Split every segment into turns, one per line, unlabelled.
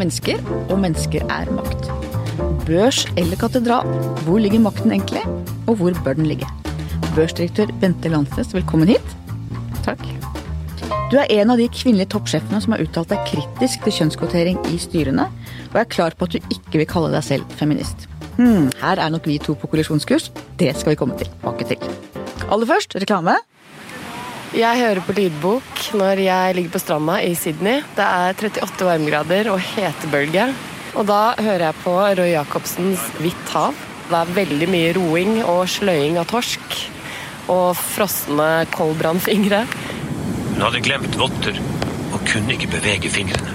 mennesker, og mennesker er makt. Børs eller katedral, hvor ligger makten egentlig, og hvor bør den ligge? Børsdirektør Bente Landsnes, velkommen hit.
Takk.
Du er en av de kvinnelige toppsjefene som har uttalt deg kritisk til kjønnskvotering i styrene, og er klar på at du ikke vil kalle deg selv feminist. Hmm, her er nok vi to på kollisjonskurs. Det skal vi komme tilbake til. Aller først, reklame.
Jeg hører på lydbok når jeg ligger på stranda i Sydney. Det er 38 varmegrader og hetebølge. Og da hører jeg på Roy Jacobsens Hvitt hav. Det er veldig mye roing og sløying av torsk. Og frosne koldbrannfingre.
Hun hadde glemt votter og kunne ikke bevege fingrene.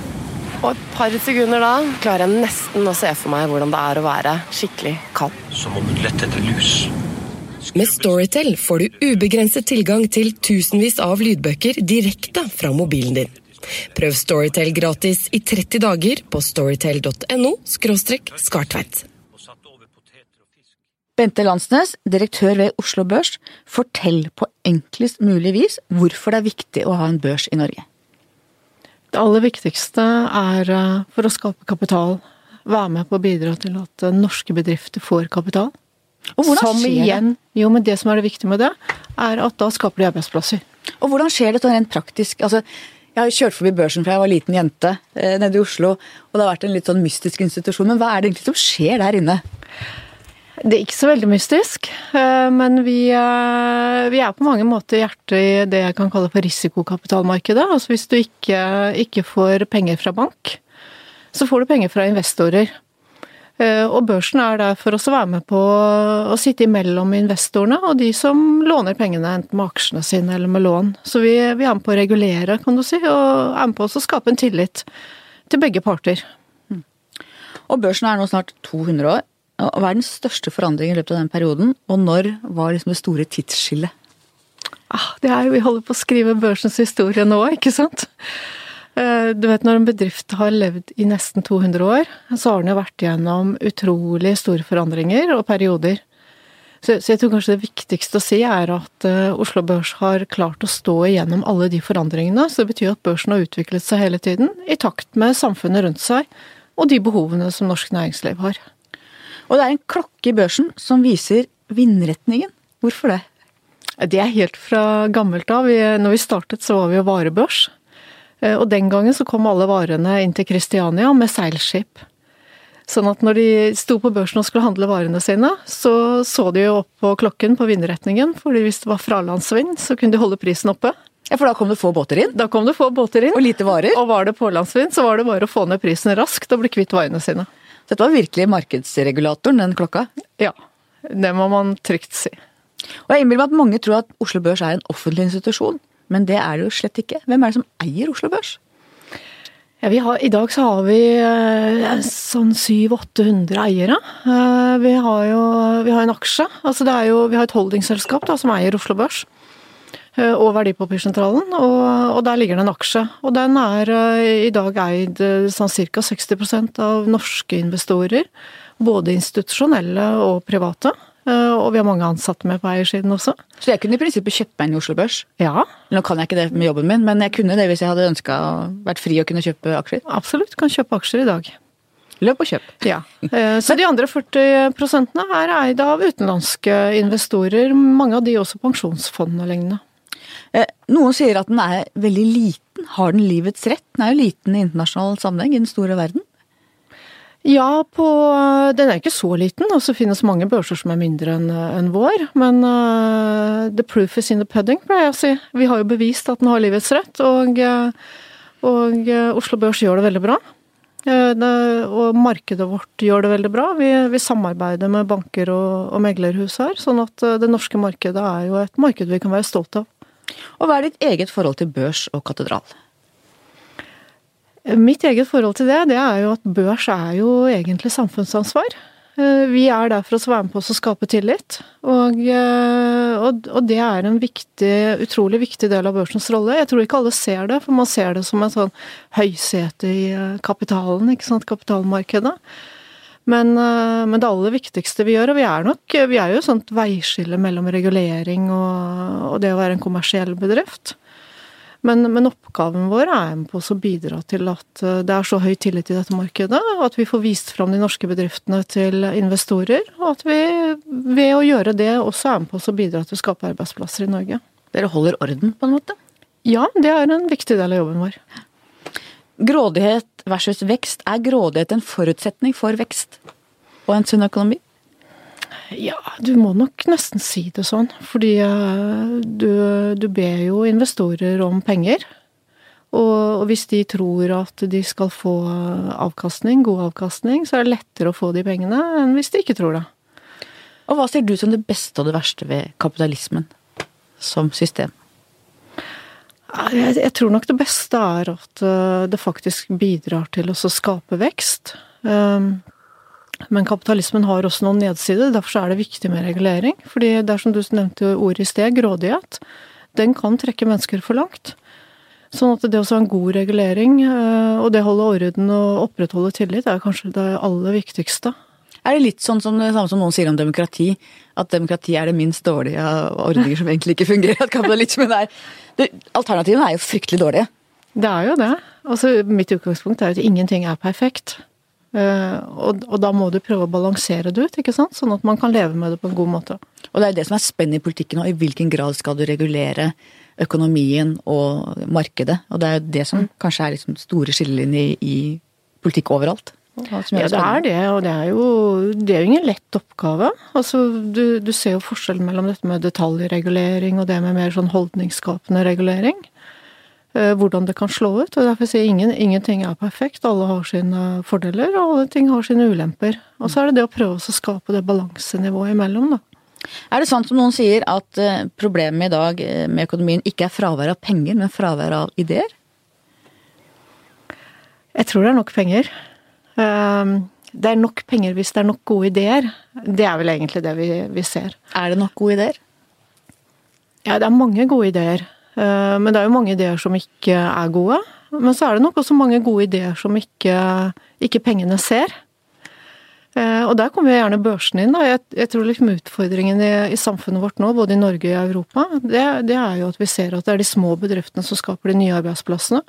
Og et par sekunder da klarer jeg nesten å se for meg hvordan det er å være skikkelig kald.
Som om hun lette etter lus.
Med Storytel får du ubegrenset tilgang til tusenvis av lydbøker direkte fra mobilen din. Prøv Storytel gratis i 30 dager på storytel.no skartveit.
Bente Landsnes, direktør ved Oslo Børs, fortell på enklest mulig vis hvorfor det er viktig å ha en børs i Norge.
Det aller viktigste er eh, for å skape kapital, være med på å bidra til at norske bedrifter får kapital.
Og hvordan
som
skjer
igjen, Jo, men det som er det viktige med det, er at da skaper de arbeidsplasser.
Og hvordan skjer det sånn rent praktisk? Altså, jeg har kjørt forbi børsen fra jeg var liten jente eh, nede i Oslo, og det har vært en litt sånn mystisk institusjon. Men hva er det egentlig som skjer der inne?
Det er ikke så veldig mystisk, eh, men vi, eh, vi er på mange måter hjertet i det jeg kan kalle for risikokapitalmarkedet. Altså hvis du ikke, ikke får penger fra bank, så får du penger fra investorer. Eh, Og børsen er der for oss å være med på å sitte imellom investorene og de som låner pengene, enten med aksjene sine eller med lån. Så vi, vi er med på å regulere, kan du si, og er med på å skape en tillit til begge parter.
Og børsen er nå snart 200 år. Og Hva er den største forandringen i løpet av den perioden, og når var liksom det store tidsskillet?
Ah, det er jo, Vi holder på å skrive børsens historie nå, ikke sant? Eh, Du vet Når en bedrift har levd i nesten 200 år, så har den jo vært gjennom utrolig store forandringer og perioder. Så, så jeg tror kanskje det viktigste å si er at uh, Oslo Børs har klart å stå igjennom alle de forandringene. Så det betyr at børsen har utviklet seg hele tiden, i takt med samfunnet rundt seg og de behovene som norsk næringsliv har.
Og det er en klokke i børsen som viser vindretningen. Hvorfor det?
Det er helt fra gammelt av. Når vi startet, så var vi jo varebørs. Eh, Og den gangen så kom alle varene inn til Kristiania med seilskip. Sånn at når de sto på børsen og skulle handle varene sine, så så de jo opp på klokken på vindretningen, fordi hvis det var fralandsvind, så kunne de holde prisen oppe.
Ja, For da kom det få båter inn?
Da kom det få båter inn,
Og lite varer?
og var det pålandsvind, så var det bare å få ned prisen raskt og bli kvitt varene sine.
Så Dette var virkelig markedsregulatoren, den klokka.
Ja, det må man trygt si.
Og jeg innbiller meg at mange tror at Oslo Børs er en offentlig institusjon. Men det er det jo slett ikke. Hvem er det som eier Oslo Børs?
Ja, har, I dag så har vi eh, sånn 700-800 eiere. Eh, vi har jo vi har en aksje. Altså det er jo, vi har et holdingselskap da, som eier Oslo Børs. eh, Og Verdipapirsentralen. Og, og der ligger det en aksje. Og den er eh, i dag eid sånn ca. 60% av norske investorer. Både institusjonelle og private. Eh, Og vi har mange ansatte med på eiersiden også.
Så jeg kunne i prinsippet kjøpt meg i Oslo Børs.
Ja,
Nå kan jeg ikke det med jobben min, men jeg kunne det hvis jeg hadde ønska å vært fri og kunne kjøpe aksjer.
absolutt. Kan kjøpe aksjer i dag.
Løp og kjøp.
Ja. Eh, Så de andre 40 prosentene er eid av utenlandske investorer, mange av de også pensjonsfond og lignende.
Eh, Noen sier at den er veldig liten. Har den livets rett? Den er jo liten i internasjonal sammenheng, i den store verden.
Ja, på, den er ikke så liten, og så finnes mange børser som er mindre enn en vår. Men uh, the proof is in the pudding, pleier jeg å si. Vi har jo bevist at den har livets rett, og, eh, og uh, Oslo Børs gjør det veldig bra. Uh, det, og markedet vårt gjør det veldig bra. Vi, vi samarbeider med banker og, og meglerhus her, sånn at det norske markedet er jo et marked vi kan være stolt av.
Og hva er ditt eget forhold til børs og katedral?
Mitt eget forhold til det, det er jo at børs er jo egentlig samfunnsansvar. Eh, Vi er der for å være med på å skape tillit, og, eh, og, og det er en viktig, utrolig viktig del av børsens rolle. Jeg tror ikke alle ser det, for man ser det som en sånn høysete i eh, kapitalen, ikke sant, kapitalmarkedet. Men, men det aller viktigste vi gjør, og vi er nok vi er jo et sånt veiskille mellom regulering og, og det å være en kommersiell bedrift. Men, men, oppgaven vår er på å bidra til at eh, det er så høy tillit i dette markedet, at vi får vist fram de norske bedriftene til investorer, og at vi ved å gjøre det også er med på å bidra til å skape arbeidsplasser i Norge.
Dere holder orden, på en måte?
Ja, det er en viktig del av jobben vår.
Grådighet versus vekst. Er grådighet en forutsetning for vekst og en sunn økonomi?
Ja, du må nok nesten si det sånn. Fordi eh, du, du ber jo investorer om penger. Og, og hvis de tror at de skal få avkastning, god avkastning, så er det lettere å få de pengene enn hvis de ikke tror det.
Og hva ser du som det beste og det verste ved kapitalismen som system?
Jeg, jeg tror nok det beste er at eh, det faktisk bidrar til å skape vekst. Um, men kapitalismen har også noen nedsider, derfor er det viktig med regulering. Fordi det er som du nevnte ordet i sted, grådighet. Den kan trekke mennesker for langt. Sånn at det å ha en god regulering, eh, og det å holde orden og opprettholde tillit, er kanskje det aller viktigste.
Er det litt sånn som det samme som noen sier om demokrati? At demokrati er det minst dårlige av ordninger som egentlig ikke fungerer? At kapitalismen er Alternativene er jo fryktelig dårlige.
Det er jo det. Altså, mitt utgangspunkt er at ingenting er perfekt. Uh, og, og, da må du prøve å balansere det ut, ikke sant? sånn at man kan leve med det på en god måte.
Og det er det som er spennende i politikken nå. I hvilken grad skal du regulere økonomien og markedet? Og det er jo det som mm. kanskje er liksom store skillelinjer i, i politikk overalt.
Ja, det er det, og det er jo, det er jo ingen lett oppgave. Altså, du, du, ser jo forskjellen mellom dette med detaljregulering og det med mer sånn holdningsskapende regulering. Eh, hvordan det kan slå ut. og Derfor sier ingen ingenting er perfekt. Alle har sine fordeler, og alle ting har sine ulemper. Og så er det det å prøve å skape det balansenivået imellom, da.
Er det sant som noen sier at eh, problemet i dag eh, med økonomien ikke er fravær av penger, men fravær av ideer?
Jeg tror det er nok penger. Ehm, det er nok penger hvis det er nok gode ideer. Det er vel egentlig det vi, vi ser.
Er det nok gode ideer?
Ja, det er mange gode ideer. Ehm, men det er jo mange ideer som ikke er gode. Men så er det nok også mange gode ideer som ikke, ikke pengene ser. Ehm, og der kommer gjerne børsen inn. Jeg, jeg, tror liksom utfordringen i, i, samfunnet vårt nå, både i Norge og i Europa, det, det, er jo at vi ser at det er de små bedriftene som skaper de nye arbeidsplassene.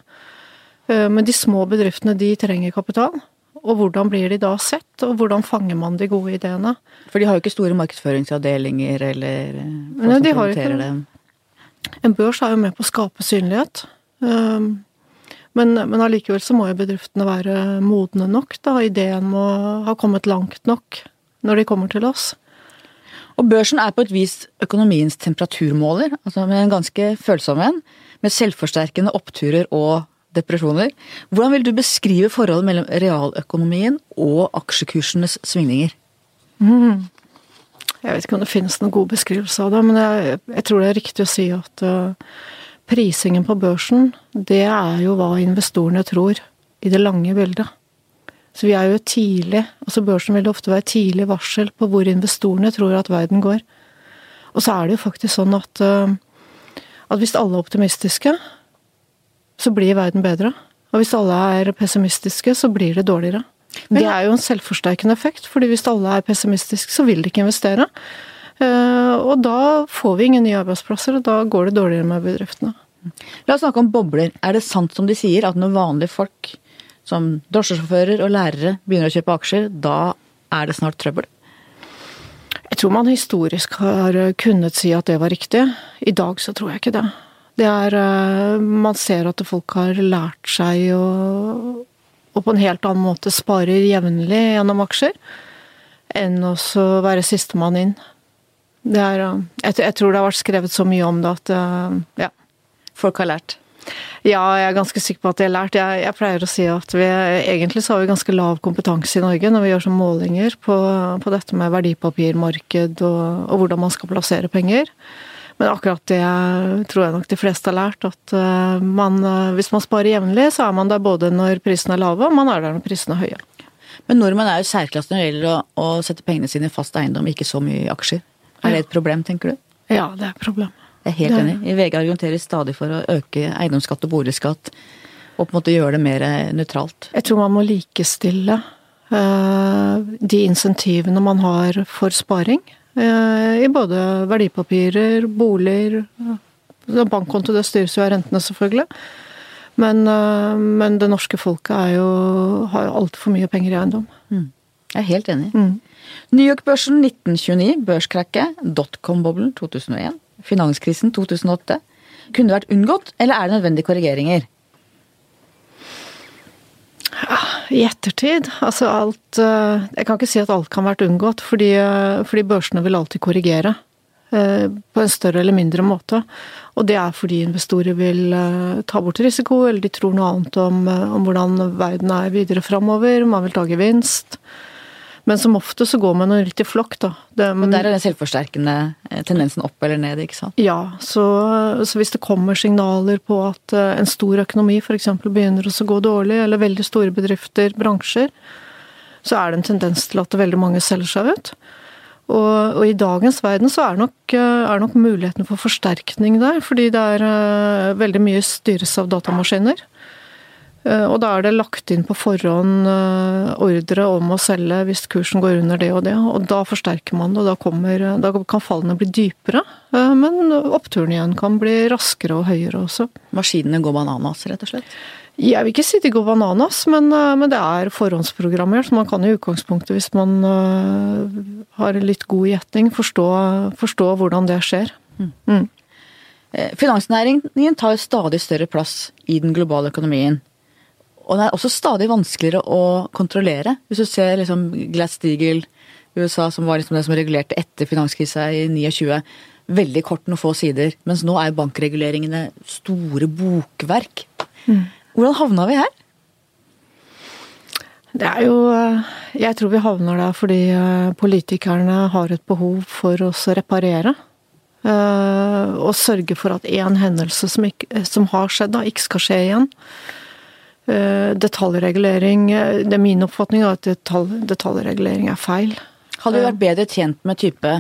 Men de små bedriftene, de trenger kapital. Og hvordan blir de da sett, og hvordan fanger man de gode ideene?
For de har jo ikke store markedsføringsavdelinger eller
folk Nei, de har ikke det. En børs er jo med på å skape synlighet. Um, men, men allikevel så må jo bedriftene være modne nok, da. Ideen må ha kommet langt nok når de kommer til oss.
Og børsen er på et vis økonomiens temperaturmåler, altså med en ganske følsom en. Med selvforsterkende oppturer og depresjoner. Hvordan vil du beskrive forholdet mellom realøkonomien og aksjekursenes svingninger?
Mm. Jeg vet ikke om det finnes noen god beskrivelse av det, men jeg, jeg tror det er riktig å si at uh, prisingen på børsen, det er jo hva investorene tror i det lange bildet. Så vi er jo tidlig, altså børsen vil ofte være tidlig varsel på hvor investorene tror at verden går. Og så er det jo faktisk sånn at, uh, at hvis alle er optimistiske, så blir verden bedre. Og hvis alle er pessimistiske, så blir det dårligere. Men, det er jo en selvforsterkende effekt, fordi hvis alle er pessimistiske, så vil de ikke investere. Eh, og da får vi ingen nye arbeidsplasser, og da går det dårligere med bedriftene.
La oss snakke om bobler. Er det sant som de sier, at når vanlige folk, som drosjesjåfører og lærere, begynner å kjøpe aksjer, da er det snart trøbbel?
Jeg tror man historisk har kunnet si at det var riktig. I dag så tror jeg ikke det. Det er eh, Man ser at folk har lært seg å, å på en helt annen måte sparer jevnlig gjennom aksjer, enn å være sistemann inn. Er eh, jeg, tror det har vært skrevet så mye om det at eh, ja.
Folk har lært?
Ja, jeg er ganske sikker på at de har lært. Jeg, jeg, pleier å si at vi egentlig så har vi ganske lav kompetanse i Norge når vi gjør sånne målinger på, på dette med verdipapirmarked og, og hvordan man skal plassere penger. Men akkurat det tror jeg nok de fleste har lært. At eh, man, eh, hvis man sparer jevnlig, så er man der både når prisene er lave, og man er der når prisene er høye.
Men nordmenn er jo særklasse når det gjelder å, å, sette pengene sine i fast eiendom, ikke så mye i aksjer. Er det et problem, tenker du?
Ja, det er et problem.
Jeg er helt enig. I VG argumenterer stadig for å øke eiendomsskatt og boligskatt, og på en måte gjøre det mer nøytralt.
Jeg tror man må likestille de insentivene man har for sparing, Eh, I både verdipapirer, boliger, Bankkonto det styres jo av rentene, selvfølgelig. Men, øh, men det norske folket er jo, har jo altfor mye penger i eiendom.
Jeg er helt enig.
Mm.
New York-børsen 1929, børskrakket, dotcom-boblen 2001, finanskrisen 2008. Kunne det vært unngått, eller er det nødvendige korrigeringer?
I ettertid, altså alt øh, Jeg kan ikke si at alt kan vært unngått, fordi, øh, fordi børsene vil alltid korrigere. øh, På en større eller mindre måte. Og det er fordi investorer vil ta bort risiko, eller de tror noe annet om, om hvordan verden er videre framover. Man vil ta gevinst. Men som ofte så går man jo litt i flokk, da. Det,
Og der er den selvforsterkende eh, tendensen opp eller ned, ikke sant?
Ja, så, så hvis det kommer signaler på at eh, en stor økonomi f.eks. begynner å gå dårlig, eller veldig store bedrifter, bransjer, så er det en tendens til at veldig mange selger seg ut. Og, og i dagens verden så er nok, eh, er nok muligheten for forsterkning der, fordi det er veldig mye styres av datamaskiner. Eh, Og da er det lagt inn på forhånd eh, ordre om å selge hvis kursen går under det og det, og da forsterker man det, og da, kommer, da kan fallene bli dypere. eh, Men oppturen igjen kan bli raskere og høyere også.
Maskinene går bananas, rett og slett.
Jeg vil ikke si de går bananas, men, eh, men det er forhåndsprogrammert. Så man kan i utgangspunktet, hvis man har har litt god gjetning, forstå, forstå hvordan det skjer. Mm.
Eh, Finansnæringen tar stadig større plass i den globale økonomien. Og det er også stadig vanskeligere å kontrollere. Hvis du ser liksom Glass-Steagall USA, som var liksom det som regulerte etter finanskrisa i 29. Veldig kort, noen få sider. Mens nå er bankreguleringene store bokverk. Hvordan havna vi her?
Det er jo eh, Jeg tror vi havner der fordi eh, politikerne har et behov for å reparere. eh, Og sørge for at én hendelse som, ikke, som har skjedd, da, ikke skal skje igjen. Eh, Detaljregulering eh, Det er min oppfatning at detalj, detaljregulering er feil.
Hadde vi vært bedre tjent med type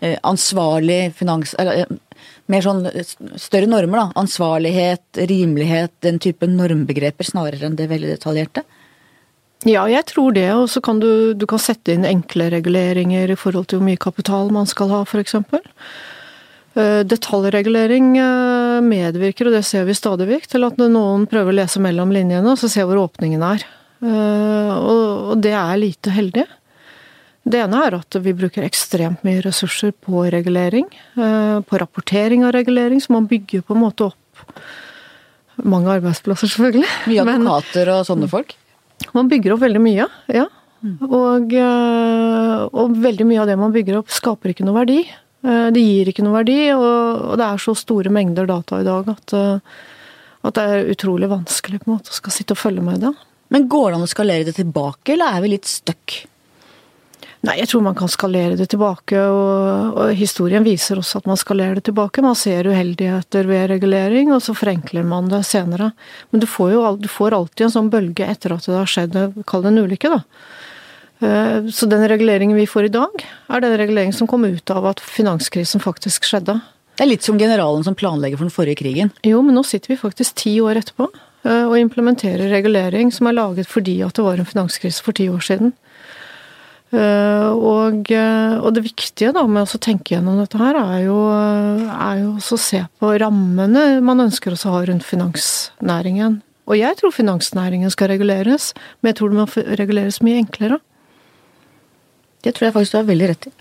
eh, ansvarlig finans... Eller eh, mer sånn eh, større normer, da. Ansvarlighet, rimelighet, den type normbegreper snarere enn det veldig detaljerte.
Ja, jeg tror det. Og så kan du, du kan sette inn enkle reguleringer i forhold til hvor mye kapital man skal ha, f.eks. Detaljregulering eh, medvirker, og det ser vi stadig vekk, til at noen prøver å lese mellom linjene og så se hvor åpningen er. Eh, Og det er lite heldig. Det ene er at vi bruker ekstremt mye ressurser på regulering. eh, På rapportering av regulering, så man bygger på en måte opp mange arbeidsplasser, selvfølgelig.
Mye advokater og sånne folk.
man bygger opp veldig mye, ja. Og, eh, og veldig mye av det man bygger opp, skaper ikke noe verdi. Eh, Det gir ikke noe verdi, og, det er så store mengder data i dag at, eh, at det er utrolig vanskelig på en måte å skal sitte og følge med det.
Men går det an å skalere det tilbake, eller er vi litt stuck?
Nei, jeg tror man kan skalere det tilbake, og, og historien viser også at man skalerer det tilbake. Man ser uheldigheter ved regulering, og så forenkler man det senere. Men du får jo du får alltid en sånn bølge etter at det har skjedd, kall det en ulykke, da. Eh, Så den reguleringen vi får i dag, er den reguleringen som kom ut av at finanskrisen faktisk skjedde.
Det er litt som generalen som planlegger for den forrige krigen.
Jo, men nå sitter vi faktisk ti år etterpå eh, og implementerer regulering som er laget fordi at det var en finanskrise for ti år siden. Eh, Og, og det viktige da med å tenke gjennom dette her, er jo, er jo å se på rammene man ønsker å ha rundt finansnæringen. Og jeg tror finansnæringen skal reguleres, men jeg tror det må reguleres mye enklere.
Det tror jeg faktisk du har veldig rett i.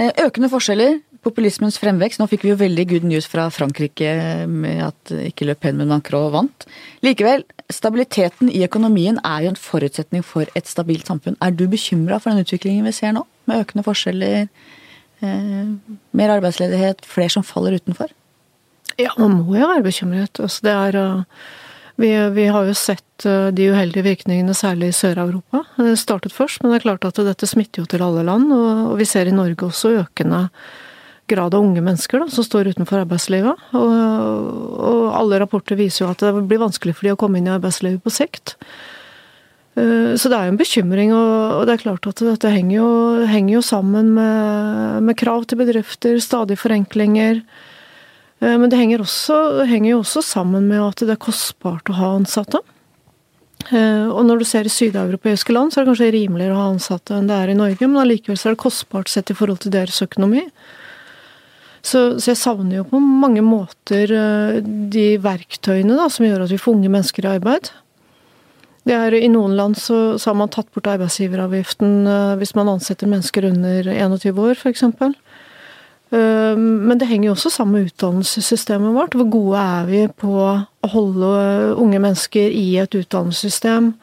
Eh, Økende forskjeller, populismens fremvekst. Nå fikk vi jo veldig good news fra Frankrike med at ikke Le Pen, men Macron vant. Likevel, stabiliteten i økonomien er jo en forutsetning for et stabilt samfunn. Er du bekymra for den utviklingen vi ser nå, med økende forskjeller, eh, mer arbeidsledighet, flere som faller utenfor?
Ja, man må jo være bekymret. Altså, det er uh, vi, vi har jo sett uh, de uheldige virkningene, særlig i Sør-Europa. Det startet først, men det er klart at dette smitter jo til alle land. Og, vi ser i Norge også økende grad av unge mennesker da, som står utenfor arbeidslivet. Og, og alle rapporter viser jo at det blir vanskelig for de å komme inn i arbeidslivet på sikt. Uh, Så det er jo en bekymring, og det er klart at dette henger jo, henger jo sammen med, med krav til bedrifter, stadig forenklinger. Eh, Men det henger, også, henger jo også sammen med at det er kostbart å ha ansatte. Eh, Og når du ser i sydeuropeiske land, så er det kanskje rimeligere å ha ansatte enn det er i Norge, men allikevel så er det kostbart sett i forhold til deres økonomi. Så, så jeg savner jo på mange måter eh, de verktøyene da, som gjør at vi får unge mennesker i arbeid. Det er, I noen land så, så har man tatt bort arbeidsgiveravgiften hvis man ansetter mennesker under 21 år, f.eks. Men det henger jo også sammen med utdannelsessystemet vårt. Hvor gode er vi på å holde unge mennesker i et utdannelsessystem?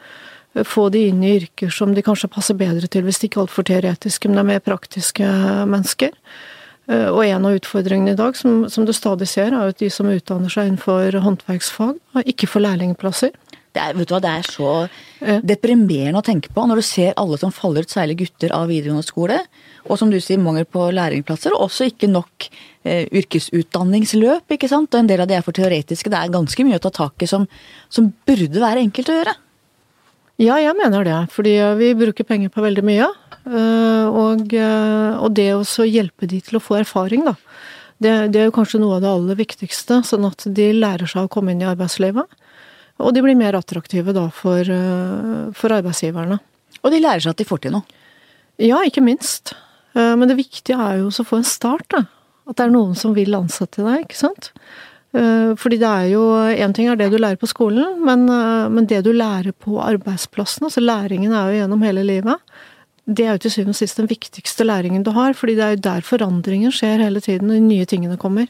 eh, Få de inn i yrker som de kanskje passer bedre til hvis de ikke er altfor teoretiske, men er mer praktiske mennesker. Eh, Og en av utfordringene i dag, som, som du stadig ser, er at de som utdanner seg innenfor håndverksfag, ikke får lærlingplasser.
Det er, vet du hva, det er så deprimerende å tenke på når du ser alle som faller ut, særlig gutter av videregående skole. Og som du sier, mangel på lærlingplasser, og også ikke nok eh, yrkesutdanningsløp. ikke sant? Og en del av det er for teoretiske. Det er ganske mye å ta tak i som, som burde være enkelt å gjøre.
Ja, jeg mener det. Fordi vi bruker penger på veldig mye. eh, Og, eh, og det å hjelpe de til å få erfaring, da. Det, det er jo kanskje noe av det aller viktigste, sånn at de lærer seg å komme inn i arbeidslivet. Og de blir mer attraktive da for, eh, for arbeidsgiverne.
Og de lærer seg at de får til noe.
Ja, ikke minst. Eh, Men det viktige er jo også å få en start, da. At det er noen som vil ansette deg, ikke sant. Eh, Fordi det er jo Én ting er det du lærer på skolen, men, men det du lærer på arbeidsplassen, altså læringen er jo gjennom hele livet. Det er jo til syvende og sist den viktigste læringen du har, fordi det er jo der forandringen skjer hele tiden, og de nye tingene kommer.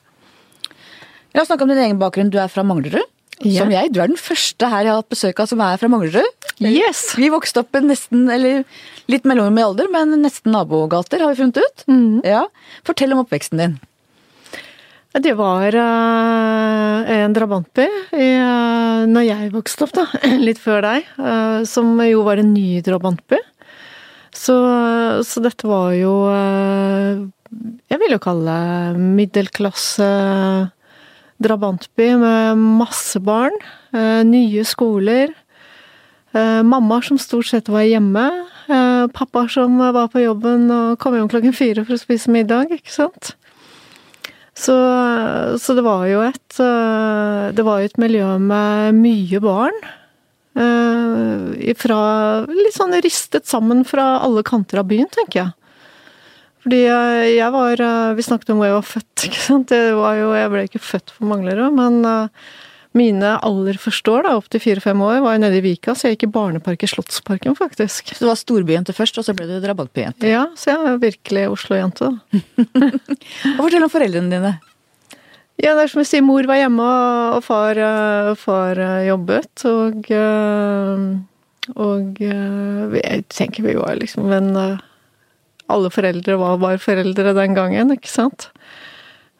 La oss snakke om din egen bakgrunn. Du er fra Manglerud.
Ja.
Som jeg. Du er den første her jeg har hatt besøk av som er fra Manglerud.
Yes!
Vi vokste opp nesten, eller litt mellom i alder, men nesten nabogater, har vi funnet ut.
Mm.
Ja. Fortell om oppveksten din.
Det var eh, en drabantby eh, når jeg vokste opp, da. Litt før deg. eh, som jo var en ny drabantby. Så, så dette var jo Jeg vil jo kalle middelklasse drabantby med masse barn. eh, nye skoler. eh, mammaer som stort sett var hjemme. eh, pappaer som var på jobben og kom hjem klokken fire for å spise middag, ikke sant. Så, så det var jo et Det var jo et miljø med mye barn. Fra Litt sånn ristet sammen fra alle kanter av byen, tenker jeg. Fordi jeg, jeg var eh, Vi snakket om hvor jeg var født, ikke sant. Det var jo, jeg ble ikke født for Manglerud, men eh, mine aller første år, da, opp til fire-fem år, var jo nede i Vika, så jeg gikk i barnepark i Slottsparken, faktisk.
Så du var storbyjente først, og så ble du drabantbyjente.
Ja, så jeg er virkelig Oslo-jente, da.
Og fortell om foreldrene dine.
Ja, det er som jeg sier, mor var hjemme, og far, eh, far jobbet, og Og jeg tenker vi var liksom eh, alle foreldre var bare foreldre den gangen, ikke sant?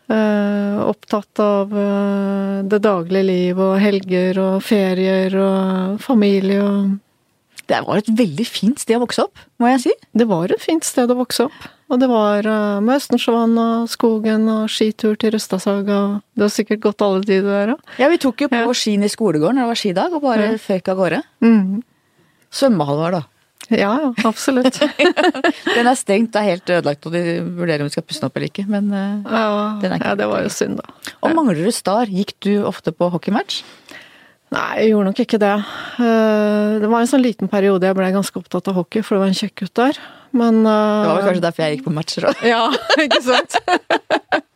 Eh, opptatt av eh, det daglige liv og helger og ferier og familie og
Det var et veldig fint sted å vokse opp, må jeg si.
Det var et fint sted å vokse opp. Og det var eh, med Østensjøvann og skogen og skitur til Røstasaga. Det har sikkert gått alle de der òg.
Ja, Vi tok jo på
Ja.
skien i skolegården når det var skidag, og bare
Ja.
føk av gårde.
Mm.
Svømmehall var det.
Ja, ja, absolutt.
Den er stengt, det er helt ødelagt, og de vurderer om de skal pusse den opp eller ikke. Men eh,
Ja,
Den er ikke
ja, det var jo synd, da.
Og Manglerud Star, gikk du ofte på hockeymatch?
Nei, jeg gjorde nok ikke det. Eh, Det var en sånn liten periode jeg ble ganske opptatt av hockey, for det var en kjekk gutt der. Men eh,
Det var vel kanskje derfor jeg gikk på matcher òg.
Ja, ikke sant?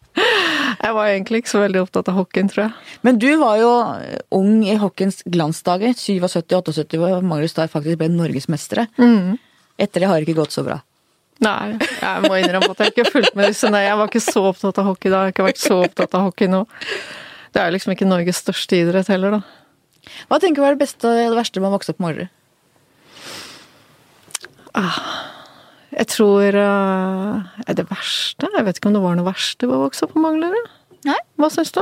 Jeg var egentlig ikke så veldig opptatt av hockeyen, tror jeg.
Men du var jo ung i hockeyens glansdager, 77-78, hvor Magnus Star faktisk ble norgesmestere. Etter det har det ikke gått så bra.
Nei, jeg må innrømme at jeg ikke har fulgt med disse. Nei, jeg var ikke så opptatt av hockey da. Jeg har ikke vært så opptatt av hockey nå. Det er jo liksom ikke Norges største idrett heller, da.
Hva tenker du er det beste og det verste med å vokse opp på Manglerud?
Jeg tror Er Det verste? Jeg vet ikke om det var noe verste ved å vokse opp på Manglerud. Hva syns du?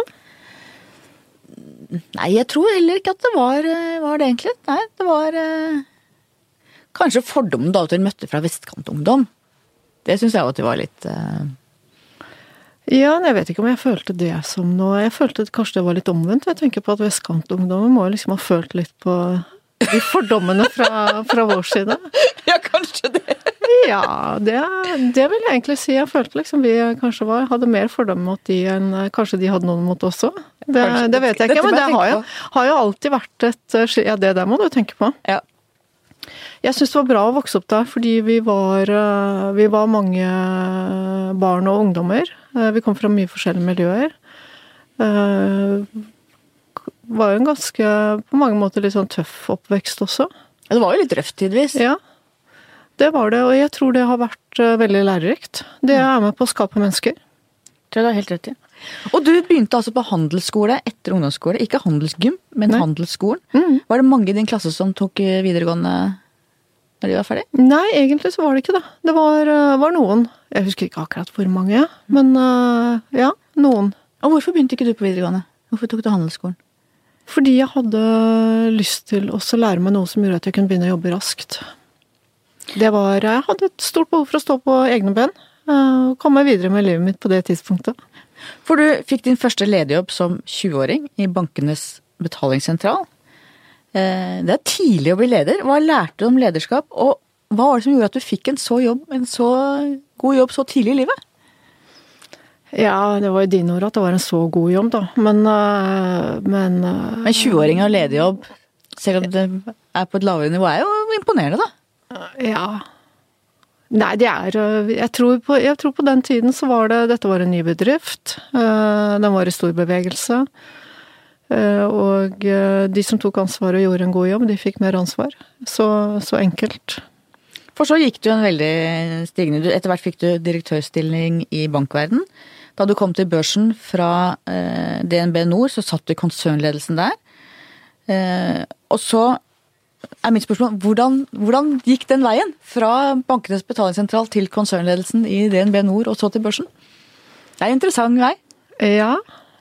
Nei, jeg tror heller ikke at det var, eh, var det egentlig. Nei, det var eh, Kanskje fordommen da til møtte fra vestkantungdom. Det syns jeg at det var litt eh,
Ja, jeg vet ikke om jeg følte det som noe Jeg følte kanskje det var litt omvendt. Jeg tenker på at vestkantungdommen må liksom ha følt litt på de fordommene fra, fra vår side.
Ja, kanskje det.
Ja, det, det vil jeg egentlig si. Jeg følte liksom vi kanskje var, hadde mer fordommer mot de enn eh, kanskje de hadde noen mot oss òg. Det, det vet jeg ikke, men det har jo, har jo alltid vært et eh, Ja, det der må du tenke på.
Ja.
Jeg syns det var bra å vokse opp der, fordi vi var, eh, vi var mange barn og ungdommer. Vi kom fra mye forskjellige miljøer. Det Var jo en ganske, på mange måter, litt sånn tøff oppvekst også.
Det var jo litt røft tidvis.
Ja, det var det, og jeg tror det har vært eh, veldig lærerikt. Det er med på å skape mennesker.
Tror jeg du har helt rett i. Og du begynte altså på handelsskole etter ungdomsskole. Ikke handelsgym, men
Nei.
handelsskolen.
Mm.
Var det mange i din klasse som tok eh, videregående når de var ferdig?
Nei, egentlig så var det ikke det. Det var, eh, var noen. Jeg husker ikke akkurat hvor mange, men ja, noen.
Og hvorfor begynte ikke du på videregående? Hvorfor tok du handelsskolen?
Fordi jeg hadde lyst til å lære meg noe som gjorde at jeg kunne begynne å jobbe raskt. Det var, Jeg hadde et stort behov for å stå på egne ben. eh, Og komme videre med livet mitt på det tidspunktet.
For du fikk din første lederjobb som 20-åring i bankenes betalingssentral. Eh, Det er tidlig å bli leder. Hva lærte du om lederskap, og hva var det som gjorde at du fikk en så, jobb, en så god jobb så tidlig i livet?
Ja, det var jo dine ord at det var en så god jobb, da. Men, eh, men
Men 20-åring har lederjobb, selv om det er på et lavere nivå, er jo imponerende, da.
Ja. Nei, det er øh, jeg tror, på, jeg tror på den tiden så var det Dette var en ny bedrift. øh, Den var i stor bevegelse. øh, Og de som tok ansvar og gjorde en god jobb, de fikk mer ansvar. Så, så enkelt.
For så gikk du en veldig stigende Etter hvert fikk du direktørstilling i bankverden. Da du kom til børsen fra eh, DNB Nord, så satt du i konsernledelsen der. Eh, og så er mitt spørsmål hvordan, hvordan gikk den veien? Fra Bankenes betalingssentral til konsernledelsen i DNB Nord og så til børsen? Det er en interessant vei.
Ja.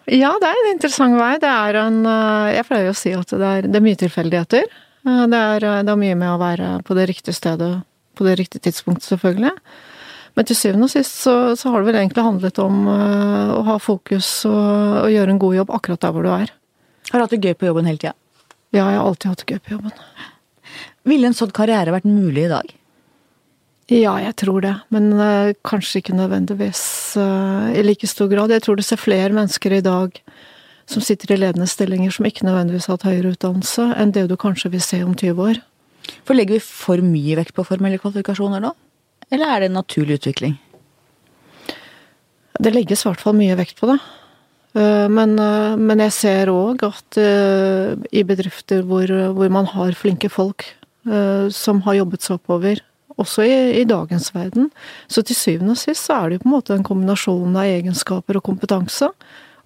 ja, det er en interessant vei. Det er en øh, Jeg pleier å si at det er, det er mye tilfeldigheter. Øh, Det er, øh, det er mye med å være på det riktige stedet på det riktige tidspunktet, selvfølgelig. Men til syvende og sist så, så har det vel egentlig handlet om å ha fokus og, og gjøre en god jobb akkurat der hvor du er.
Har du hatt det gøy på jobben hele tida.
Ja, jeg har alltid hatt det gøy på jobben.
Ville en sånn karriere vært mulig i dag?
Ja, jeg tror det. Men uh, kanskje ikke nødvendigvis uh, i like stor grad. Jeg tror du ser flere mennesker i dag som sitter i ledende stillinger som ikke nødvendigvis har hatt høyere utdannelse, enn det du kanskje vil se om 20 år.
For legger vi for mye vekt på formelle kvalifikasjoner nå? Eller er det en naturlig utvikling?
Det legges i hvert fall mye vekt på det. Eh, Men, men jeg ser òg at i bedrifter hvor, hvor man har flinke folk som har jobbet seg oppover, også i, i dagens verden, så til syvende og sist så er det jo på en måte en kombinasjon av egenskaper og kompetanse.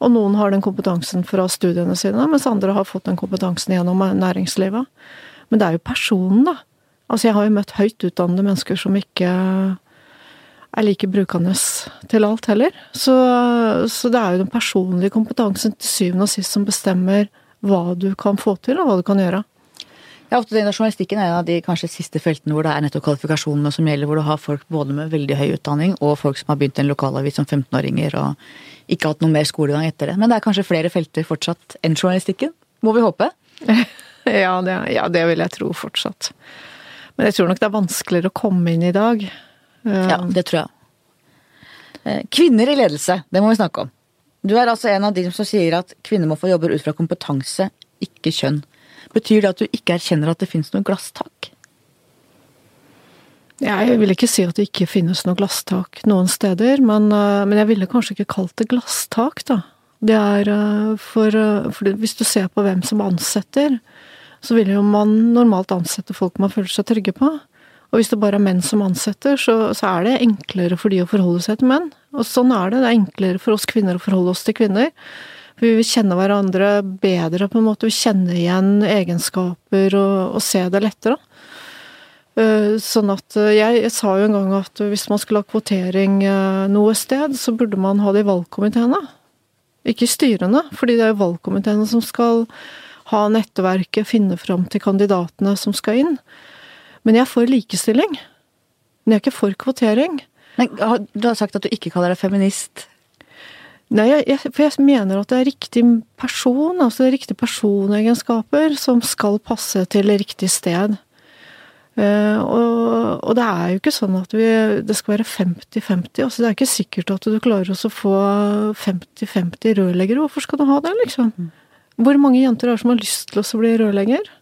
Og noen har den kompetansen fra studiene sine, mens andre har fått den kompetansen gjennom næringslivet. Men det er jo personen, da. Altså jeg har jo møtt høyt utdannede mennesker som ikke er like brukende til alt heller. Så, så det er jo den personlige kompetansen til syvende og sist som bestemmer hva du kan få til, og hva du kan gjøre.
Ja, Journalistikken er en av de kanskje siste feltene hvor det er nettopp kvalifikasjonene som gjelder, hvor du har folk både med veldig høy utdanning og folk som har begynt en lokalavis som 15-åringer og ikke hatt noe mer skolegang etter det. Men det er kanskje flere felter fortsatt enn journalistikken, må vi håpe.
Ja det, ja, det vil jeg tro fortsatt. Men jeg tror nok det er vanskeligere å komme inn i dag.
Ja, det tror jeg. Eh, Kvinner i ledelse, det må vi snakke om. Du er altså en av de som sier at kvinner må få jobber ut fra kompetanse, ikke kjønn. Betyr det at du ikke erkjenner at det finnes noe glasstak?
Jeg vil ikke si at det ikke finnes noe glasstak noen steder, men, eh, men jeg ville kanskje ikke kalt det glasstak, da. Det er eh, for, eh, for hvis du ser på hvem som ansetter, så vil jo man normalt ansette folk man føler seg trygge på. Og hvis det bare er menn som ansetter, så, så er det enklere for de å forholde seg til menn. Og sånn er det. Det er enklere for oss kvinner å forholde oss til kvinner. Vi vil kjenne hverandre bedre, på en måte. Vi kjenner igjen egenskaper og, og se det lettere. Eh, Sånn at eh, jeg, jeg sa jo en gang at hvis man skulle ha kvotering eh, noe sted, så burde man ha det i valgkomiteene. Ikke i styrene, fordi det er jo valgkomiteene som skal ha nettverket, finne fram til kandidatene som skal inn. Men jeg er for likestilling. Men jeg er ikke for kvotering.
Men du har sagt at du ikke kaller deg feminist.
Nei, jeg, for jeg mener at det er riktig person, altså det er riktige personegenskaper som skal passe til riktig sted. Uh, og, og det er jo ikke sånn at vi, det skal være 50-50. altså Det er ikke sikkert at du klarer å få 50-50 rørleggere. Hvorfor skal du ha det, liksom? Hvor mange jenter er det som har lyst til å bli rørlegger?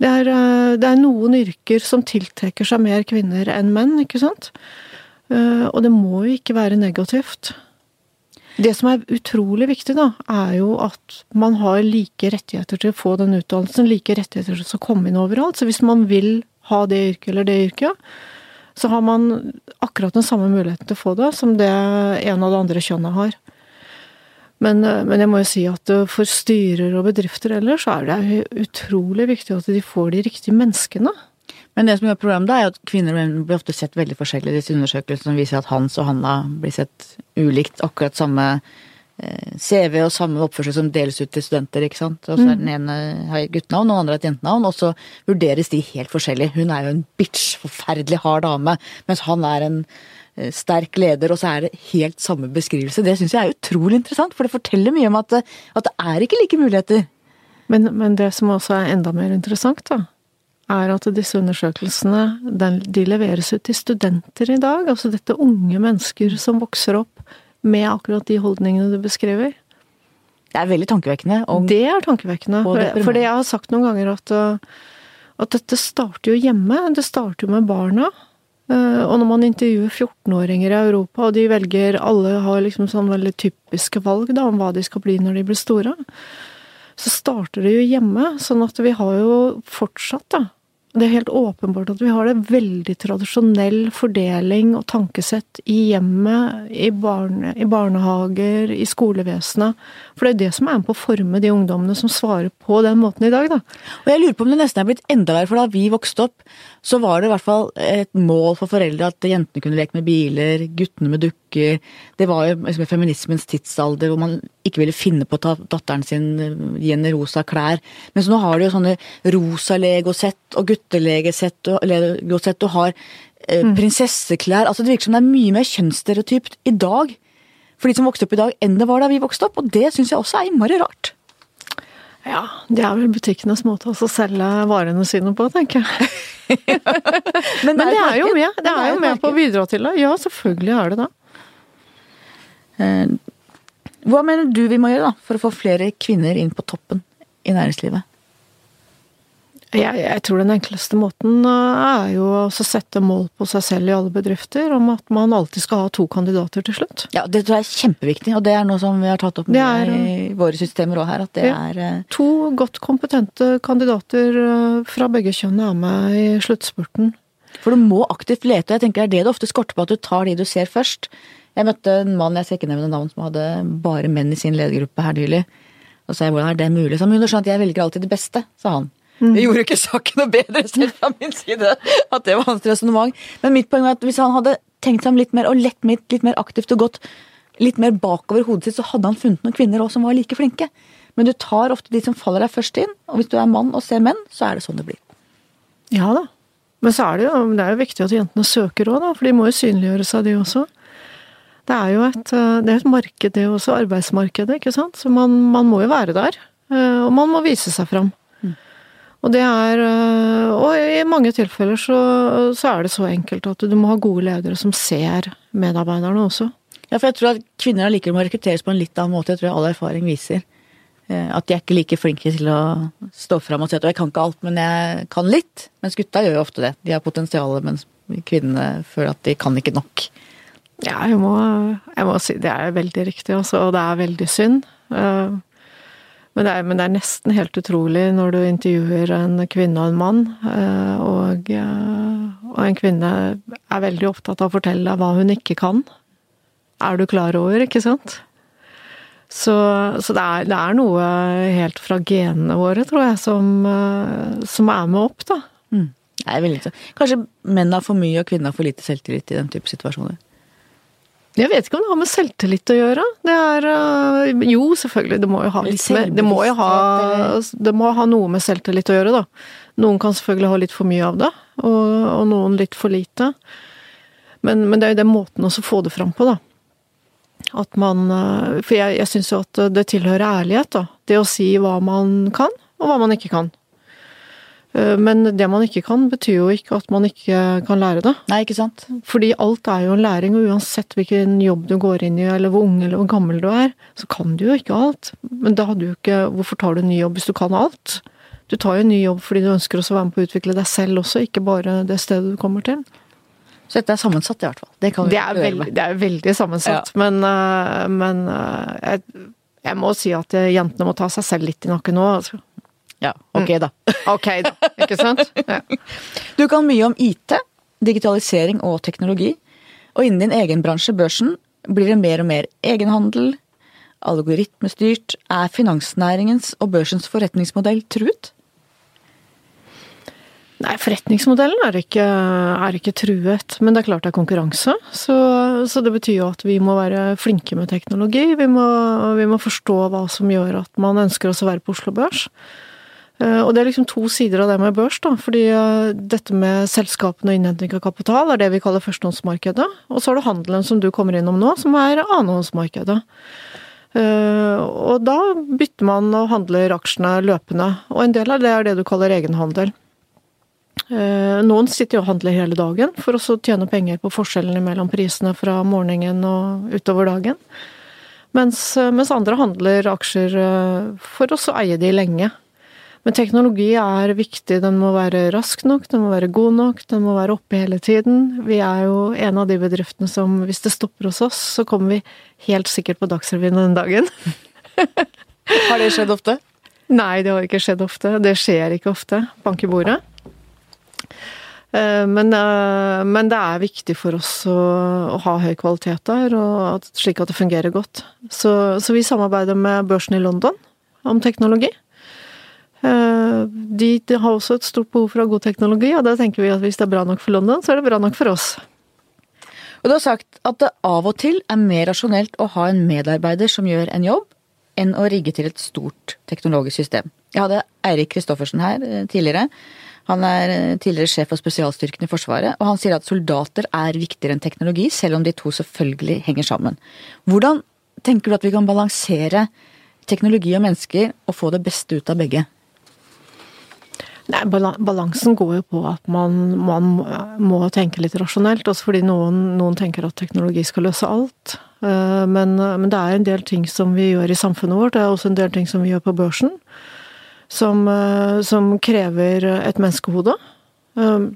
Det er, eh, det er noen yrker som tiltrekker seg mer kvinner enn menn, ikke sant? Eh, og det må jo ikke være negativt. Det som er utrolig viktig, da, er jo at man har like rettigheter til å få den utdannelsen, like rettigheter til å komme inn overalt. Så hvis man vil ha det yrket eller det yrket, så har man akkurat den samme muligheten til å få det som det en av det andre kjønnet har. Men, eh, men, jeg må jo si at eh, for styrer og bedrifter ellers, så er det utrolig viktig at de får de riktige menneskene.
Men det som er problemet da, er at kvinner blir ofte sett veldig forskjellig. Disse undersøkelsene som viser at Hans og Hanna blir sett ulikt. Akkurat samme eh, CV og samme oppførsel som deles ut til studenter. ikke sant? Og så er mm. den ene har guttenavn, og den andre har et jentenavn. Og så vurderes de helt forskjellig. Hun er jo en bitch, forferdelig hard dame. Mens han er en Eh, sterk leder, og så er det helt samme beskrivelse. Det syns jeg er utrolig interessant, for det forteller mye om at, eh, at det er ikke like muligheter.
Men, men, det som også er enda mer interessant, da, er at disse undersøkelsene de leveres ut til studenter i dag. Altså dette unge mennesker som vokser opp med akkurat de holdningene du beskriver.
Det er veldig tankevekkende.
det er tankevekkende. For, det jeg har sagt noen ganger at, eh, at dette starter jo hjemme. Det starter jo med barna. Eh, og når man intervjuer 14-åringer i Europa, og de velger Alle har liksom sånn veldig typiske valg da, om hva de skal bli når de blir store. Så starter det jo hjemme. Sånn at vi har jo fortsatt, da, det er helt åpenbart at vi har en veldig tradisjonell fordeling og tankesett i hjemmet, i, barne, i barnehager, i skolevesenet. For det er det som er med på å forme de ungdommene som svarer på den måten i dag, da.
Og jeg lurer på om det nesten er blitt enda verre, for da vi vokste opp, så var det i hvert fall et mål for foreldre at jentene kunne leke med biler, guttene med dukker. Det var jo liksom feminismens tidsalder hvor man ikke ville finne på å ta datteren sin gi henne rosa klær. Mens nå har de jo sånne rosa legosett og guttelegesett og legosett og har eh, mm. prinsesseklær. Altså Det virker som det er mye mer kjønnsstereotypt i dag for de som vokste opp i dag, enn det var da vi vokste opp. Og det syns jeg også er innmari rart.
Ja, det er vel butikkenes måte å selge varene sine på, tenker jeg. Men, Men, det er jo med, det er jo med på å bidra til det. Ja, selvfølgelig er det det.
Eh, hva mener du vi må gjøre da, for å få flere kvinner inn på toppen i næringslivet?
Jeg, jeg, tror den enkleste måten eh, er jo å sette mål på seg selv i alle bedrifter om at man alltid skal ha to kandidater til slutt.
Ja, det tror jeg er kjempeviktig, og det er noe som vi har tatt opp er, i våre systemer òg her. At det ja, er eh,
To godt kompetente kandidater fra begge kjønn er med i sluttspurten.
For du må aktivt lete, og jeg tenker det er det det ofte skorter på, at du tar de du ser først. Jeg møtte en mann, jeg skal ikke nevne navn, som hadde bare menn i sin ledergruppe her nylig. Og sa jeg hvordan er det mulig? Så hun skjønte at jeg velger alltid det beste, sa han. Mm. Det gjorde ikke saken noe bedre selv fra min side at det var hans resonnement. Men mitt poeng var at hvis han hadde tenkt seg om litt mer og lett mitt, litt mer aktivt og gått litt mer bakover hodet sitt, så hadde han funnet noen kvinner også som var like flinke. Men du tar ofte de som faller deg først inn, og hvis du er mann og ser menn, så er det sånn det blir.
Ja da. Men så er det jo, det er jo viktig at jentene søker òg, da, for de må jo synliggjøre seg, de også. Det er jo et, eh, det er et marked, det også. Arbeidsmarkedet, ikke sant. Så man, man, må jo være der. Eh, og man må vise seg fram. Og det er eh, Og i mange tilfeller så, så, er det så enkelt at du må ha gode ledere som ser medarbeiderne også.
Ja, for jeg tror at kvinner allikevel må rekrutteres på en litt annen måte. Jeg tror all erfaring viser. At de er ikke like flinke til å stå fram og si at jeg kan ikke alt, men jeg kan litt. Mens gutta gjør jo ofte det. De har potensial, mens kvinnene føler at de kan ikke nok.
Ja, jeg må, jeg må, si det er veldig riktig, også, og det er veldig synd. Eh, men det, er, men det, er, nesten helt utrolig når du intervjuer en kvinne og en mann, eh, og, eh, og en kvinne er veldig opptatt av å fortelle deg hva hun ikke kan. Er du klar over, ikke sant? Så, så det, er, det, er, noe helt fra genene våre, tror jeg, som, som er med opp, da. Mm.
Kanskje menn har for mye og kvinner har for lite selvtillit i den type situasjoner?
Jeg vet ikke om det har med selvtillit å gjøre. Det er øh, Jo, selvfølgelig, det må jo ha litt med det må, jo ha, det må ha noe med selvtillit å gjøre, da. Noen kan selvfølgelig ha litt for mye av det, og, og noen litt for lite. Men, men, det er jo den måten å få det fram på, da. At man øh, For jeg, jeg syns jo at det tilhører ærlighet, da. Det å si hva man kan, og hva man ikke kan. Eh, men det man ikke kan, betyr jo ikke at man ikke kan lære det.
Nei, ikke sant?
Fordi alt er jo en læring, og uansett hvilken jobb du går inn i, eller hvor ung eller hvor gammel du er, så kan du jo ikke alt. Men da hadde du ikke Hvorfor tar du en ny jobb hvis du kan alt? Du tar jo en ny jobb fordi du ønsker også å være med på å utvikle deg selv også, ikke bare det stedet du kommer til.
Så dette er sammensatt, i hvert fall. Det,
Det er,
veldig,
det er veldig sammensatt, men, øh, men øh, jeg, jeg må si at jentene må ta seg selv litt i nakken nå. Altså.
Ja, ok da.
Ok, da. Ikke sant? Ja.
Du kan mye om IT, digitalisering og teknologi. Og innen din egen bransje, børsen, blir det mer og mer egenhandel, algoritmestyrt. Er finansnæringens og børsens forretningsmodell truet?
Nei, forretningsmodellen er ikke, er ikke truet, men det er klart det er konkurranse. Så, så det betyr jo at vi må være flinke med teknologi. Vi må, vi må forstå hva som gjør at man ønsker oss å være på Oslo Børs. Eh, Og det er liksom to sider av det med børs, da. Fordi eh, dette med selskapene og innhenting av kapital er det vi kaller førstehåndsmarkedet. Og så har du handelen som du kommer innom nå, som er annenhåndsmarkedet. Eh, Og da bytter man og handler aksjene løpende. Og en del av det er det du kaller egenhandel. Noen sitter jo og handler hele dagen for å tjene penger på forskjellene mellom prisene fra morgenen og utover dagen. Mens, mens andre handler aksjer for å eie de lenge. Men teknologi er viktig. Den må være rask nok, den må være god nok, den må være oppe hele tiden. Vi er jo en av de bedriftene som, hvis det stopper hos oss, så kommer vi helt sikkert på Dagsrevyen den dagen.
Har det skjedd ofte?
Nei, det har ikke skjedd ofte. Det skjer ikke ofte. Bank i bordet. Eh, Men, eh, men det er viktig for oss å, å ha høy kvalitet der, at, slik at det fungerer godt. Så, så vi samarbeider med børsen i London om teknologi. Eh, De, har også et stort behov for å ha god teknologi, og da tenker vi at hvis det er bra nok for London, så er det bra nok for oss.
Og du har sagt at det av og til er mer rasjonelt å ha en medarbeider som gjør en jobb, enn å rigge til et stort teknologisk system. Jeg hadde Eirik Kristoffersen her eh, tidligere. Han er eh, tidligere sjef for spesialstyrken i Forsvaret, og han sier at soldater er viktigere enn teknologi, selv om de to selvfølgelig henger sammen. Hvordan tenker du at vi kan balansere teknologi og mennesker og få det beste ut av begge?
Nei, Balansen går jo på at man, man må tenke litt rasjonelt. Også fordi noen, noen tenker at teknologi skal løse alt. Eh, Men, men det er en del ting som vi gjør i samfunnet vårt. Det er også en del ting som vi gjør på børsen. Som, eh, som krever et menneskehode. Eh,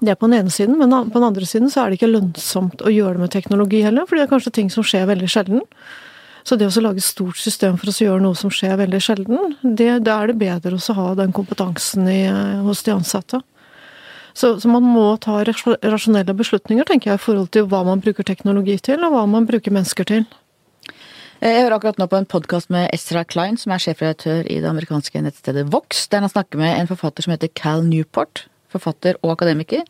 Det er på den ene siden, men på den andre siden så er det ikke lønnsomt å gjøre det med teknologi heller. fordi det er kanskje ting som skjer veldig sjelden. Så det å lage et stort system for å gjøre noe som skjer veldig sjelden, det, da er det bedre å ha den kompetansen i, hos de ansatte. Så, så man må ta rasjonelle beslutninger, tenker jeg, i forhold til hva man bruker teknologi til, og hva man bruker mennesker til.
Eh, Jeg hører akkurat nå på en podkast med Ezra Klein, som er sjefredaktør i det amerikanske nettstedet Vox, der han snakker med en forfatter som heter Cal Newport, forfatter og akademiker.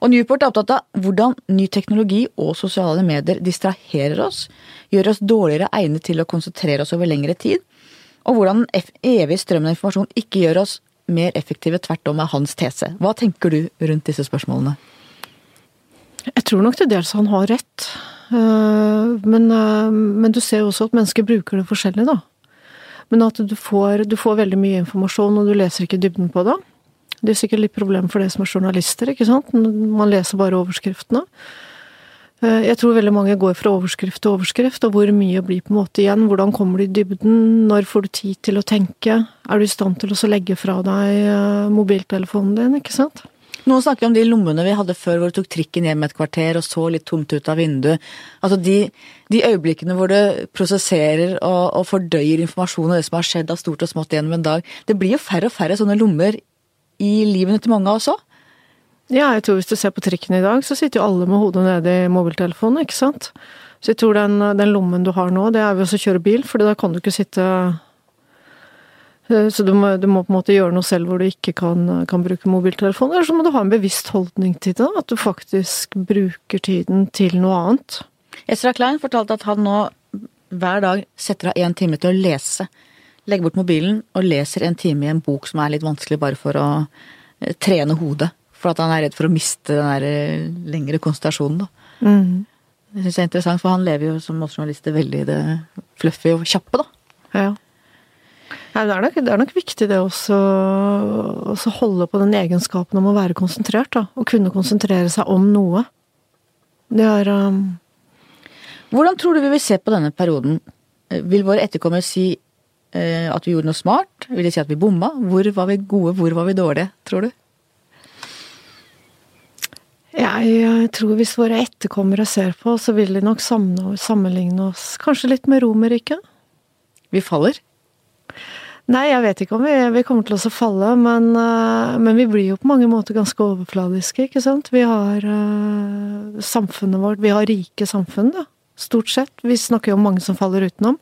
Og Newport er opptatt av hvordan ny teknologi og sosiale medier distraherer oss, gjør oss dårligere egnet til å konsentrere oss over lengre tid, og hvordan den evige strømmen av informasjon ikke gjør oss mer effektive, tvert om er hans tese. Hva tenker du rundt disse spørsmålene?
Jeg tror nok til dels han har rett. Eh, Men, eh, men du ser jo også at mennesker bruker det forskjellig, da. Men at du får, du får veldig mye informasjon, og du leser ikke dybden på det. Det er sikkert litt problem for det som er journalister, ikke sant? Man leser bare overskriftene. Eh, Jeg tror veldig mange går fra overskrift til overskrift, og hvor mye blir på en måte igjen? Hvordan kommer du i dybden? Når får du tid til å tenke? Er du i stand til å legge fra deg eh, mobiltelefonen din, ikke sant?
Noen snakker om de lommene vi hadde før hvor du tok trikken hjem et kvarter og så litt tomt ut av vinduet. Altså de, de øyeblikkene hvor du prosesserer og, og fordøyer informasjon og det som har skjedd av stort og smått gjennom en dag. Det blir jo færre og færre sånne lommer i livene til mange av oss òg.
Ja, jeg tror hvis du ser på trikken i dag, så sitter jo alle med hodet nede i mobiltelefonen, ikke sant? Så jeg tror den, den lommen du har nå, det er ved å kjøre bil, for da kan du ikke sitte eh, Så du må, du må på en måte gjøre noe selv hvor du ikke kan, kan bruke mobiltelefon. Eller så må du ha en bevisst holdning til det, at du faktisk bruker tiden til noe annet.
Ezra Klein fortalte at han nå hver dag setter av én time til å lese. Legger bort mobilen og leser en time i en bok som er litt vanskelig bare for å eh, trene hodet. For at han er redd for å miste den der eh, lengre konsentrasjonen. Da. Det synes jeg er interessant, for han lever jo som journalister veldig i det fluffy og kjappe, da.
Ja. Nei, det, er nok, det er nok viktig det også å holde på den egenskapen om å være konsentrert, da. Å kunne konsentrere seg om noe. Det er um,
Hvordan tror du vi vil se på denne perioden? Vil våre etterkommere si at vi gjorde noe smart? Vil det si at vi bomma? Hvor var vi gode, hvor var vi dårlige, tror du?
Jeg tror hvis våre etterkommere ser på, så vil de nok sammenligne oss kanskje litt med Romerriket.
Vi faller.
Nei, jeg vet ikke om vi, vi kommer til å falle, men, uh, men, vi blir jo på mange måter ganske overfladiske, ikke sant. Vi har samfunnet vårt, vi har rike samfunn, da. Stort sett. Vi snakker jo om mange som faller utenom.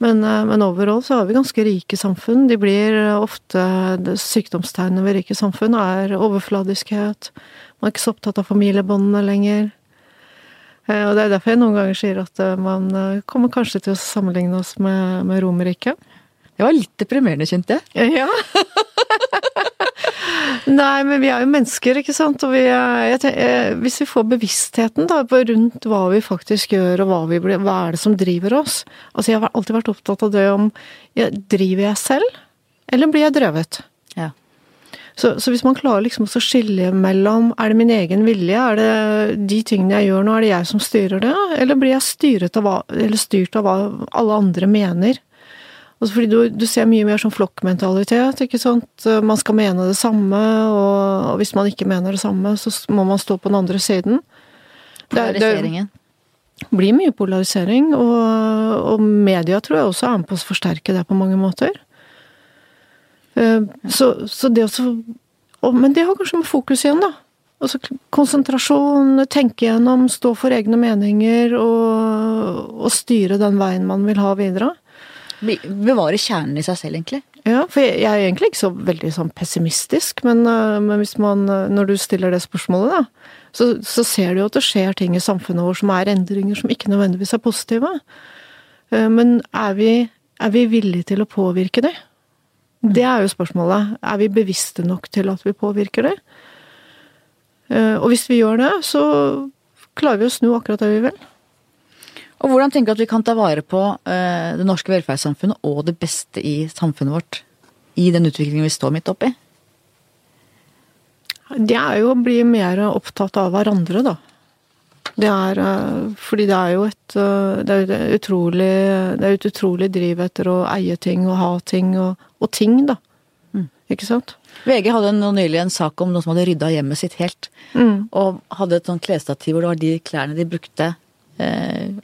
Men, uh, men overall så har vi ganske rike samfunn. De blir ofte Sykdomstegnene ved rike samfunn er overfladiskhet. Man er ikke så opptatt av familiebåndene lenger. Og det er derfor jeg noen ganger sier at man kommer kanskje til å sammenligne oss med, med Romerriket.
Det var litt deprimerende, kjente jeg.
Ja. Nei, men vi er jo mennesker, ikke sant. Og vi er, tenker, hvis vi får bevisstheten da, rundt hva vi faktisk gjør, og hva, vi blir, hva er det som driver oss Altså, jeg har alltid vært opptatt av det om ja, Driver jeg selv, eller blir jeg drevet?
Ja.
Så, så, hvis man klarer liksom å skille mellom Er det min egen vilje, er det de tingene jeg gjør nå, er det jeg som styrer det, eller blir jeg styrt av hva, styrt av hva alle andre mener? Altså fordi du, du, ser mye mer sånn flokkmentalitet, ikke sant. Man skal mene det samme, og, og, hvis man ikke mener det samme, så må man stå på den andre siden.
Polariseringen.
Det, det blir mye polarisering, og, og, media tror jeg også er med på å forsterke det på mange måter. Eh, så, så det også Men det har kanskje med fokus igjen, da. Altså konsentrasjon, tenke gjennom, stå for egne meninger og, og styre den veien man vil ha videre.
Bevare kjernen i seg selv, egentlig.
Ja, for jeg, er egentlig ikke så veldig sånn pessimistisk, men, eh, men, man eh, Når du stiller det spørsmålet, da, så, så, ser du jo at det skjer ting i samfunnet vårt som er endringer som ikke nødvendigvis er positive. Eh, men er vi, er vi villige til å påvirke det? Det er jo spørsmålet. Er vi bevisste nok til at vi påvirker det? Og hvis vi gjør det, så klarer vi å snu akkurat det vi vil.
Og hvordan tenker du at vi kan ta vare på uh, det norske velferdssamfunnet og det beste i samfunnet vårt i den utviklingen vi står midt oppi?
Det er jo å bli mer opptatt av hverandre, da. Det er uh, fordi det er jo et, uh, det er et utrolig Det er et utrolig driv etter å eie ting og ha ting og, og ting, da. Mm. Ikke sant?
VG hadde nylig en sak om noen som hadde rydda hjemmet sitt helt. Mm. Og hadde et sånt klesstativ hvor det var de klærne de brukte Eh,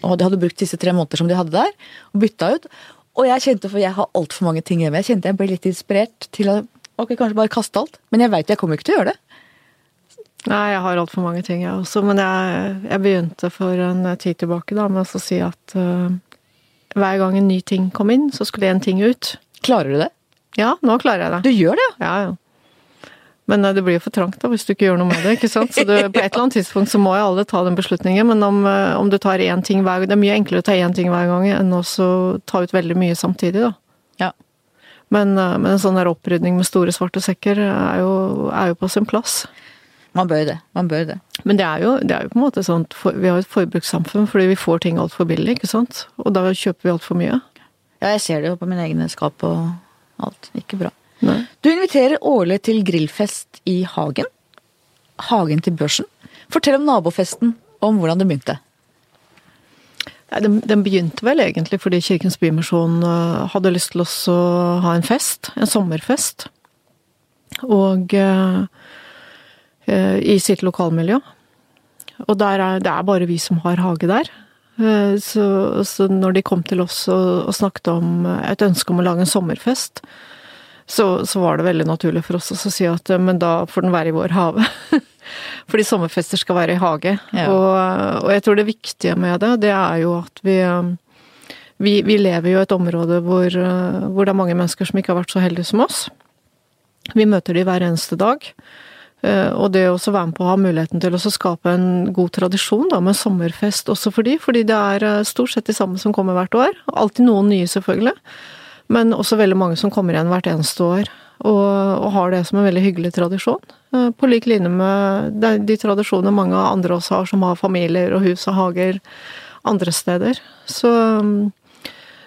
og de hadde brukt disse tre måneder som de hadde der, og bytta ut. Og jeg kjente, for jeg har altfor mange ting hjemme, jeg kjente jeg ble litt inspirert til å ok, kanskje bare kaste alt. Men jeg veit jeg kommer ikke til å gjøre det.
Nei, jeg har altfor mange ting, jeg også. Men jeg, jeg, begynte for en tid tilbake da, med å si at uh, hver gang en ny ting kom inn, så skulle en ting ut.
Klarer du det?
Ja, nå klarer jeg det.
Du gjør det,
ja? Ja, ja. Men eh, det blir jo for trangt da, hvis du ikke gjør noe med det. ikke sant? Så du, på et eller annet tidspunkt så må jo alle ta den beslutningen, men om, eh, om du tar én ting hver gang Det er mye enklere å ta én ting hver gang enn å ta ut veldig mye samtidig, da.
Ja.
Men, eh, men en sånn der opprydning med store svarte sekker er jo, er jo på sin plass.
Man bør det. Man bør det.
Men det er jo, det er jo på en måte sånn Vi har et forbrukssamfunn fordi vi får ting altfor billig, ikke sant? Og da kjøper vi altfor mye.
Ja, jeg ser det jo på mine egne skap og alt. Ikke bra. Nei. Du inviterer årlig til grillfest i Hagen. Hagen til børsen. Fortell om nabofesten, og om hvordan det begynte.
Den, den, begynte vel egentlig fordi Kirkens Bymisjon eh, hadde lyst til å ha en fest. En sommerfest. Og eh, i sitt lokalmiljø. Og der er, det er bare vi som har hage der. Uh, så, så, når de kom til oss og, og snakket om et ønske om å lage en sommerfest, så, så, var det veldig naturlig for oss å si at men da får den være i vår hage. Fordi sommerfester skal være i hage. Ja. Og, og, jeg tror det viktige med det, det er jo at vi vi, vi lever jo i et område hvor, hvor, det er mange mennesker som ikke har vært så heldige som oss. Vi møter de hver eneste dag. Eh, og det å være med på å ha muligheten til å skape en god tradisjon da, med sommerfest også for de, fordi det er eh, stort sett de samme som kommer hvert år. Alltid noen nye, selvfølgelig. Men også veldig mange som kommer igjen hvert eneste år. Og, og har det som en veldig hyggelig tradisjon. Eh, på lik linje med de, de tradisjonene mange andre også har, som har familier og hus og hager andre steder. Så,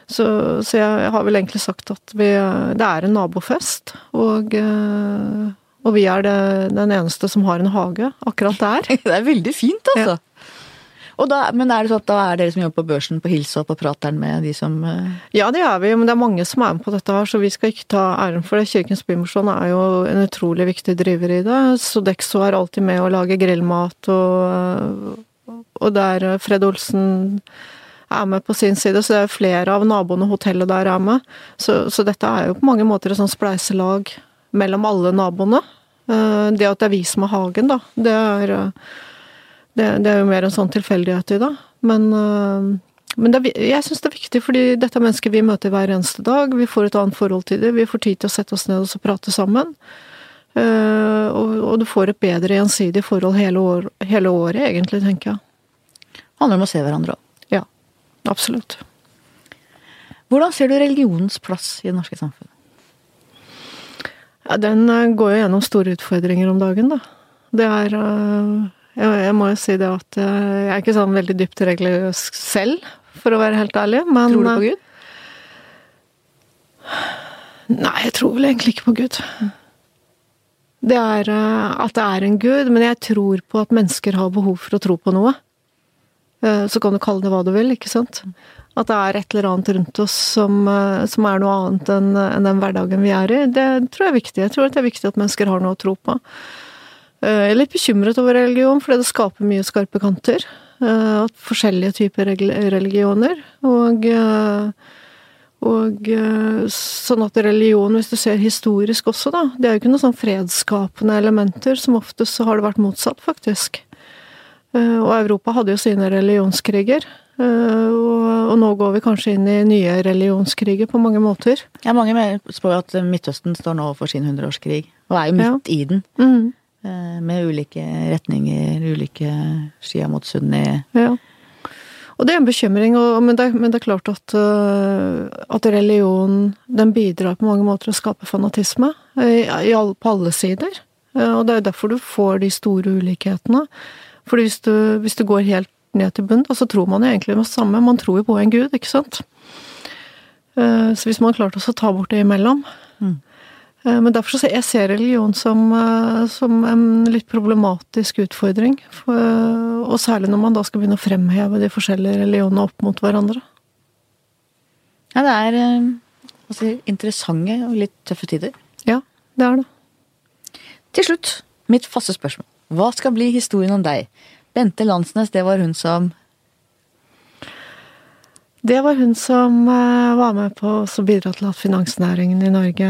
så, så jeg har vel egentlig sagt at vi, det er en nabofest. Og, eh, og vi er det, den eneste som har en hage akkurat der.
Det er veldig fint, altså. Ja. Og da, men er det sånn at da er dere som jobber på børsen på Hilsa på prateren med de som eh,
Ja, det er vi, men det er mange som er med på dette her, så vi skal ikke ta æren for det. Kirkens Bymisjon er jo en utrolig viktig driver i det. Sodexo er alltid med å lage grillmat, og, og der Fred Olsen er med på sin side, så det er flere av naboene hotellet der er med. Så, så dette er jo på mange måter et sånn spleiselag mellom alle naboene. Eh, Det at det er vi som har hagen, da, det er, eh, det, det er jo mer en sånn tilfeldighet i det. Men, eh, men det jeg syns det er viktig, fordi dette er mennesker vi møter hver eneste dag. Vi får et annet forhold til det. Vi får tid til å sette oss ned og så prate sammen. Eh, Og, og du får et bedre gjensidig forhold hele, år, hele året, egentlig, tenker jeg.
handler om å se hverandre òg.
Ja, absolutt.
Hvordan ser du religionens plass i det norske samfunnet?
Ja, den eh, går jo gjennom store utfordringer om dagen, da. Det er jeg, må jo si det at eh, jeg er ikke sånn veldig dypt religiøs selv, for å være helt ærlig, men
Tror du på
eh,
Gud?
Nei, jeg tror vel egentlig ikke på Gud. Det er eh, at det er en gud, men jeg tror på at mennesker har behov for å tro på noe. Så kan du kalle det hva du vil, ikke sant? At det er et eller annet rundt oss som, som er noe annet enn enn den hverdagen vi er i. Det tror jeg er viktig. Jeg tror at det er viktig at mennesker har noe å tro på. Eh, Jeg er litt bekymret over religion, fordi det skaper mye skarpe kanter. Eh, At forskjellige typer religioner. Og eh, og sånn at religion, hvis du ser historisk også, da, det er jo ikke noe sånn fredsskapende elementer. Som oftest så har det vært motsatt, faktisk. Og Europa hadde jo sine religionskriger. Og, nå går vi kanskje inn i nye religionskriger på mange måter.
Ja, mange spør spår jo at Midtøsten står nå for sin hundreårskrig, og er jo midt i den.
Mm,
Med ulike retninger, ulike Shia mot sunni.
ja. Og det er en bekymring, og, men, det, men det er klart at, eh, at religion den bidrar på mange måter å skape fanatisme I, i, all, på alle sider. Eh, Og det er derfor du får de store ulikhetene. Fordi hvis du, hvis du går helt ned til bunn, så tror man jo egentlig det samme. Man tror jo på en gud, ikke sant? Eh, Så hvis man klarte å ta bort det imellom Eh, Men derfor så ser jeg ser religion som, eh, som en litt problematisk utfordring. Og særlig når man da skal begynne å fremheve de forskjellige religionene opp mot hverandre.
Ja, det er eh, si, interessante og litt tøffe tider.
Ja, det er det.
Til slutt, mitt faste spørsmål. Hva skal bli historien om deg? Bente Landsnes, det var hun som
Det var hun som eh, var med på å bidra til at finansnæringen i Norge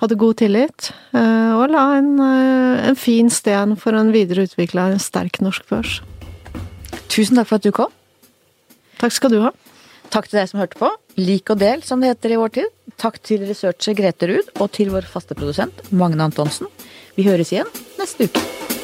hadde god tillit, eh, og la en, eh, en fin sten for en videreutvikla en sterk norsk børs.
Tusen takk for at du kom.
Takk skal du ha.
Takk til deg som hørte på. Lik og del, som det heter i vår tid. Takk til researcher Grete Ruud, og til vår faste produsent Magne Antonsen. Vi høres igjen neste uke.